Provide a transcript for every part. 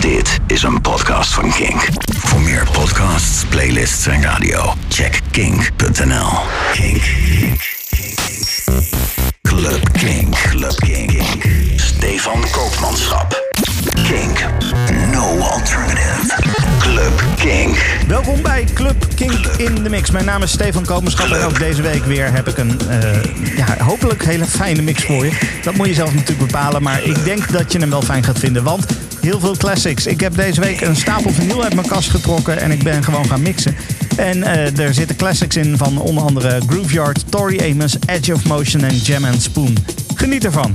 Dit is een podcast van Kink. Voor meer podcasts, playlists en radio, check kink.nl. Kink. Club Kink. Club Kink. Stefan Koopmanschap. Kink. No alternative. Club Kink. Welkom bij Club Kink in de Mix. Mijn naam is Stefan Komenschap en ook deze week weer heb ik een eh, ja, hopelijk hele fijne mix voor je. Dat moet je zelf natuurlijk bepalen, maar ik denk dat je hem wel fijn gaat vinden, want heel veel classics. Ik heb deze week een stapel vinyl uit mijn kast getrokken en ik ben gewoon gaan mixen. En eh, er zitten classics in van onder andere Grooveyard, Tori Amos, Edge of Motion en Jam and Spoon. Geniet ervan.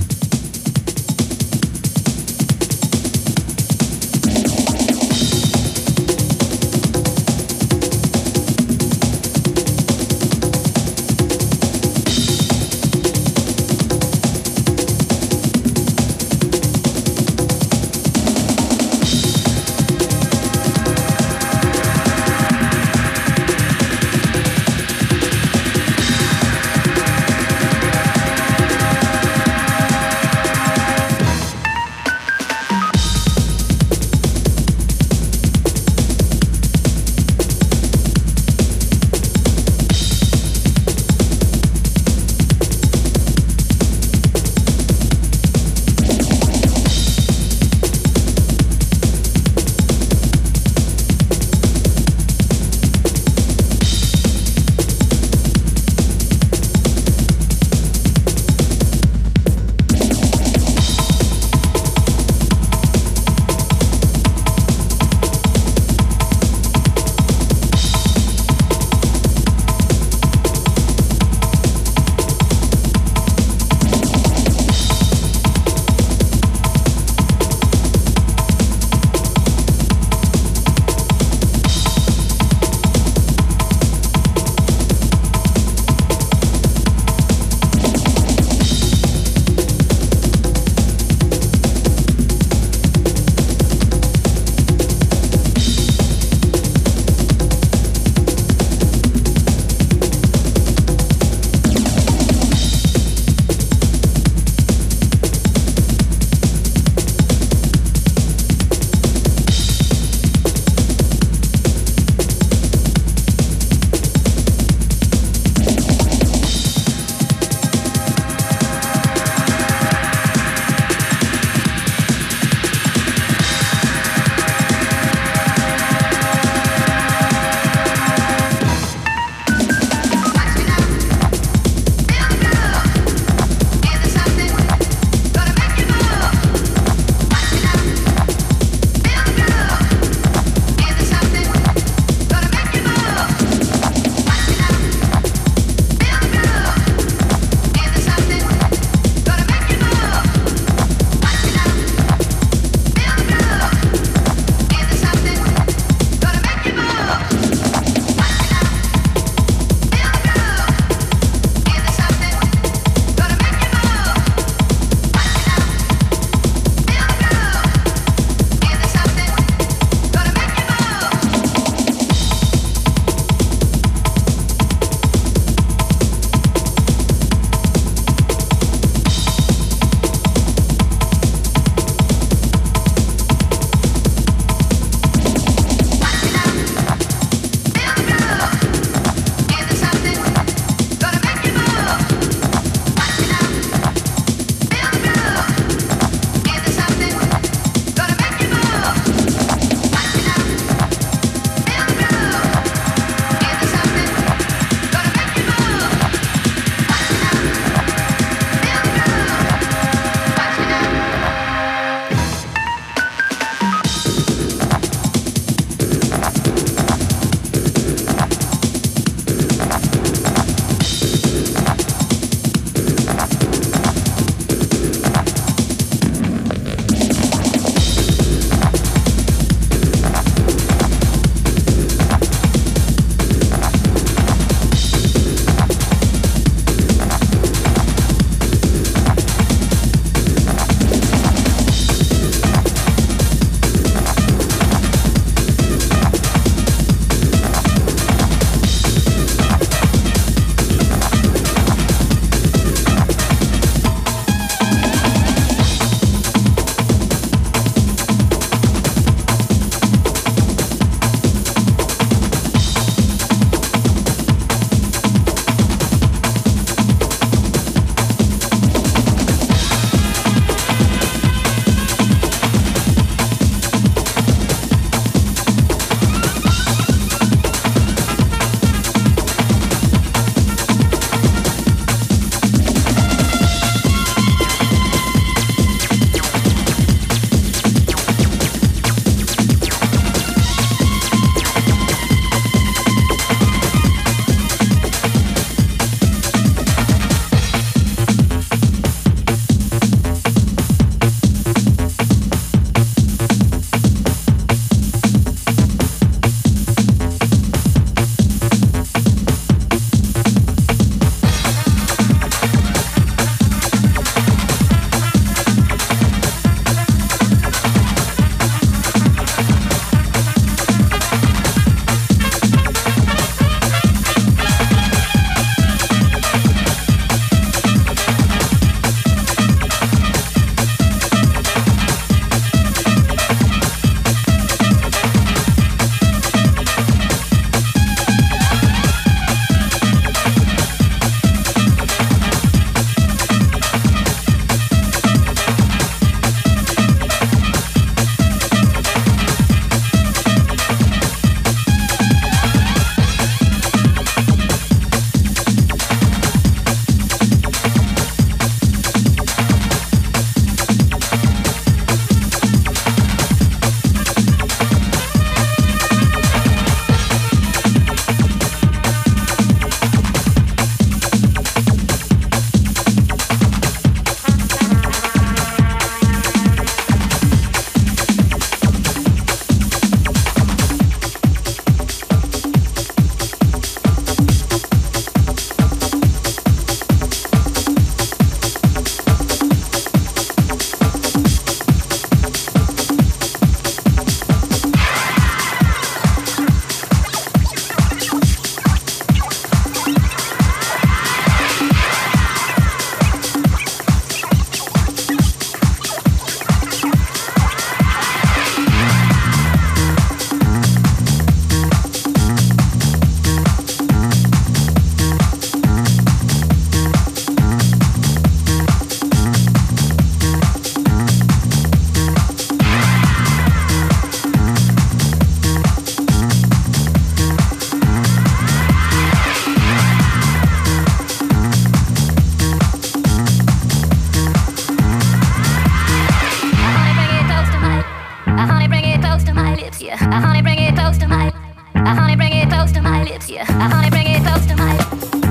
I honey bring it close to my lips, yeah. I honey bring it close to my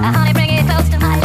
I honey bring it close to my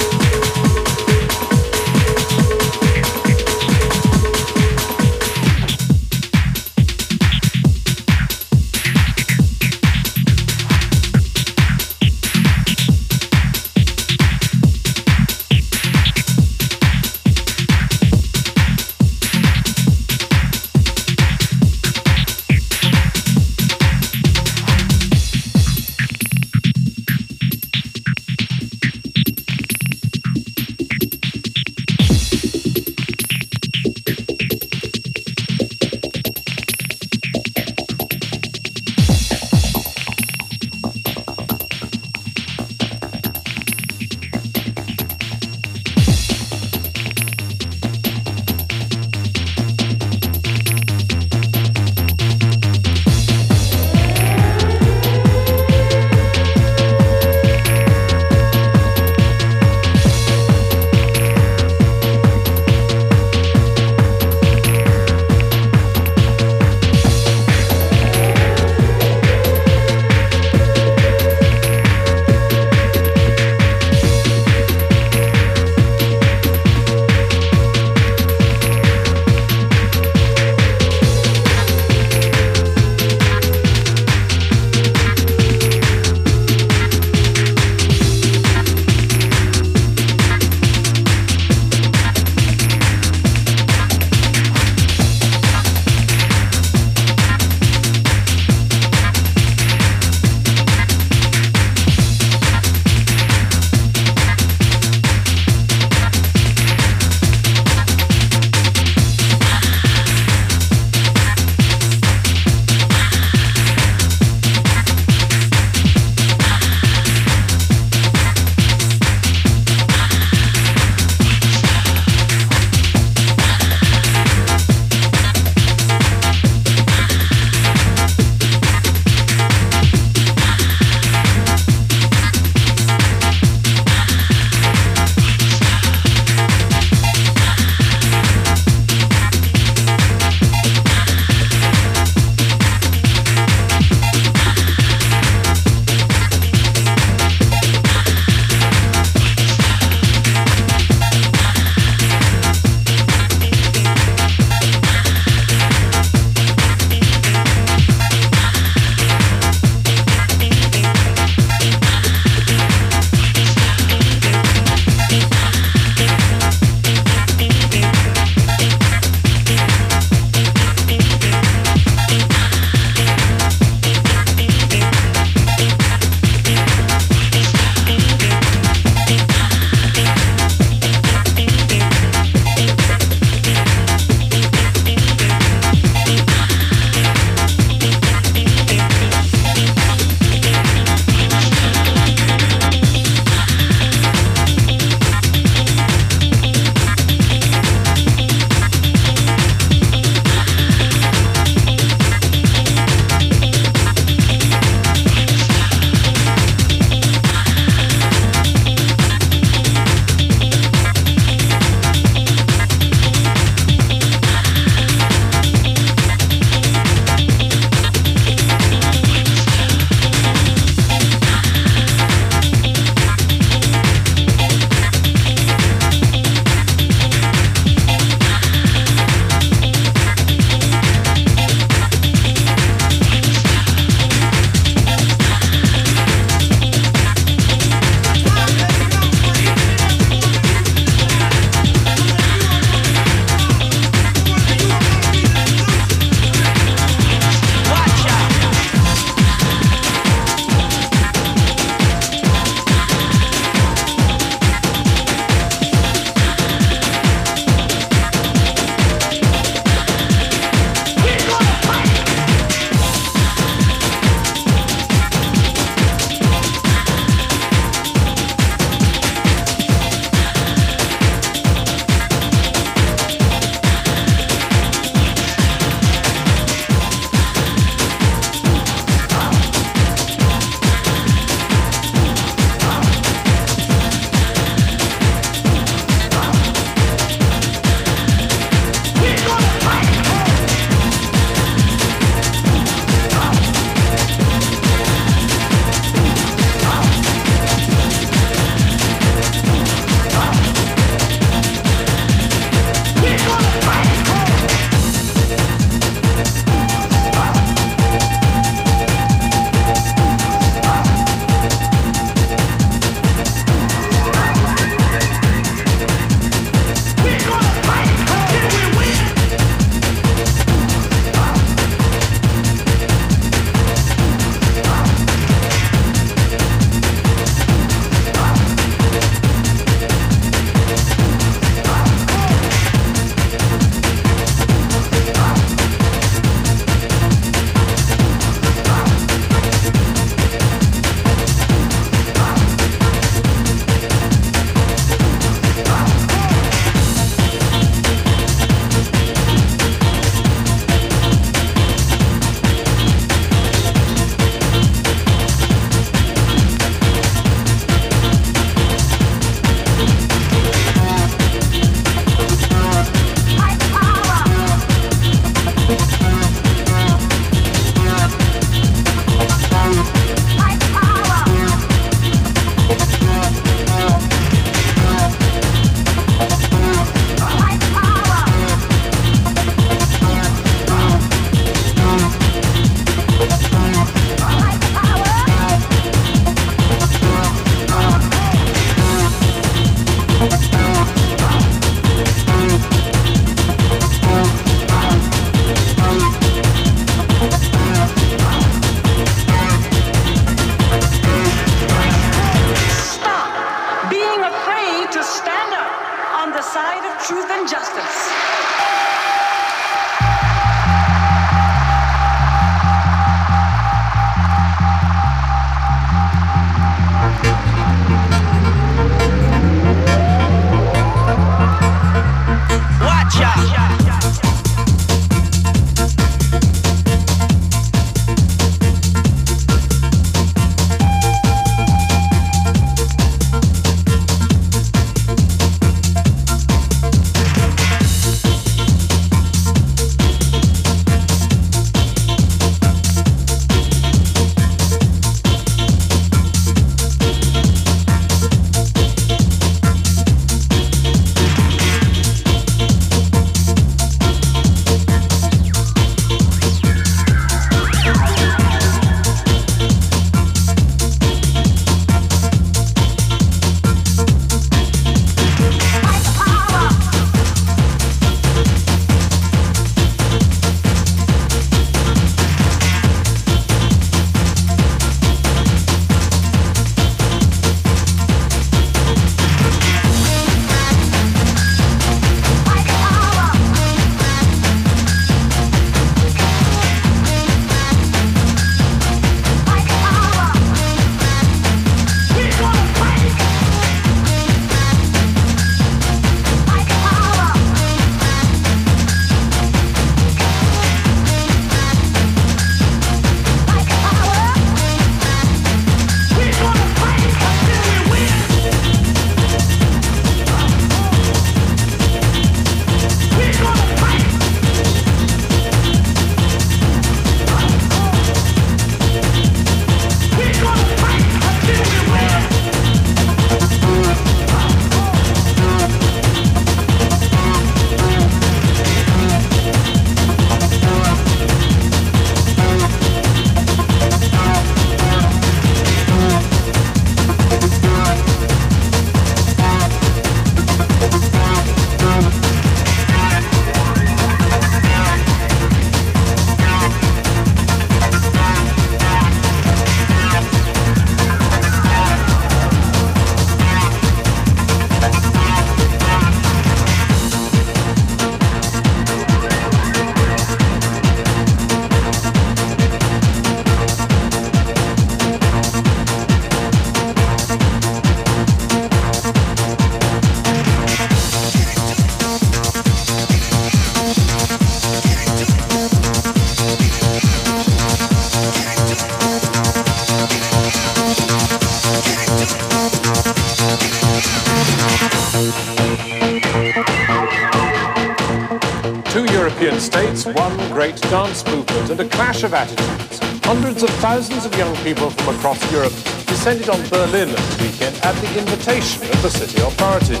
and a clash of attitudes. Hundreds of thousands of young people from across Europe descended on Berlin at the weekend at the invitation of the city authorities.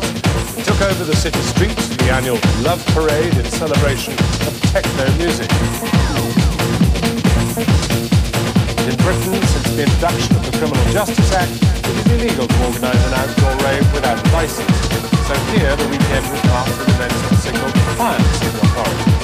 They took over the city streets for the annual Love Parade in celebration of techno music. In Britain, since the introduction of the Criminal Justice Act, it is illegal to organise an outdoor rave without a licence. So here, the weekend was marked with events that signalled defiance to the authorities.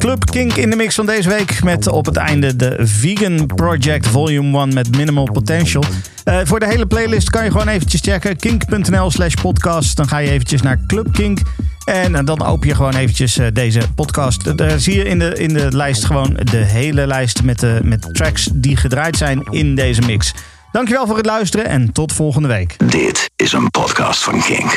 Club Kink in de mix van deze week. Met op het einde de Vegan Project Volume 1 met Minimal Potential. Uh, voor de hele playlist kan je gewoon eventjes checken. kink.nl slash podcast. Dan ga je eventjes naar Club Kink. En dan open je gewoon eventjes uh, deze podcast. Daar zie je in de, in de lijst gewoon de hele lijst met, de, met tracks die gedraaid zijn in deze mix. Dankjewel voor het luisteren en tot volgende week. Dit is een podcast van Kink.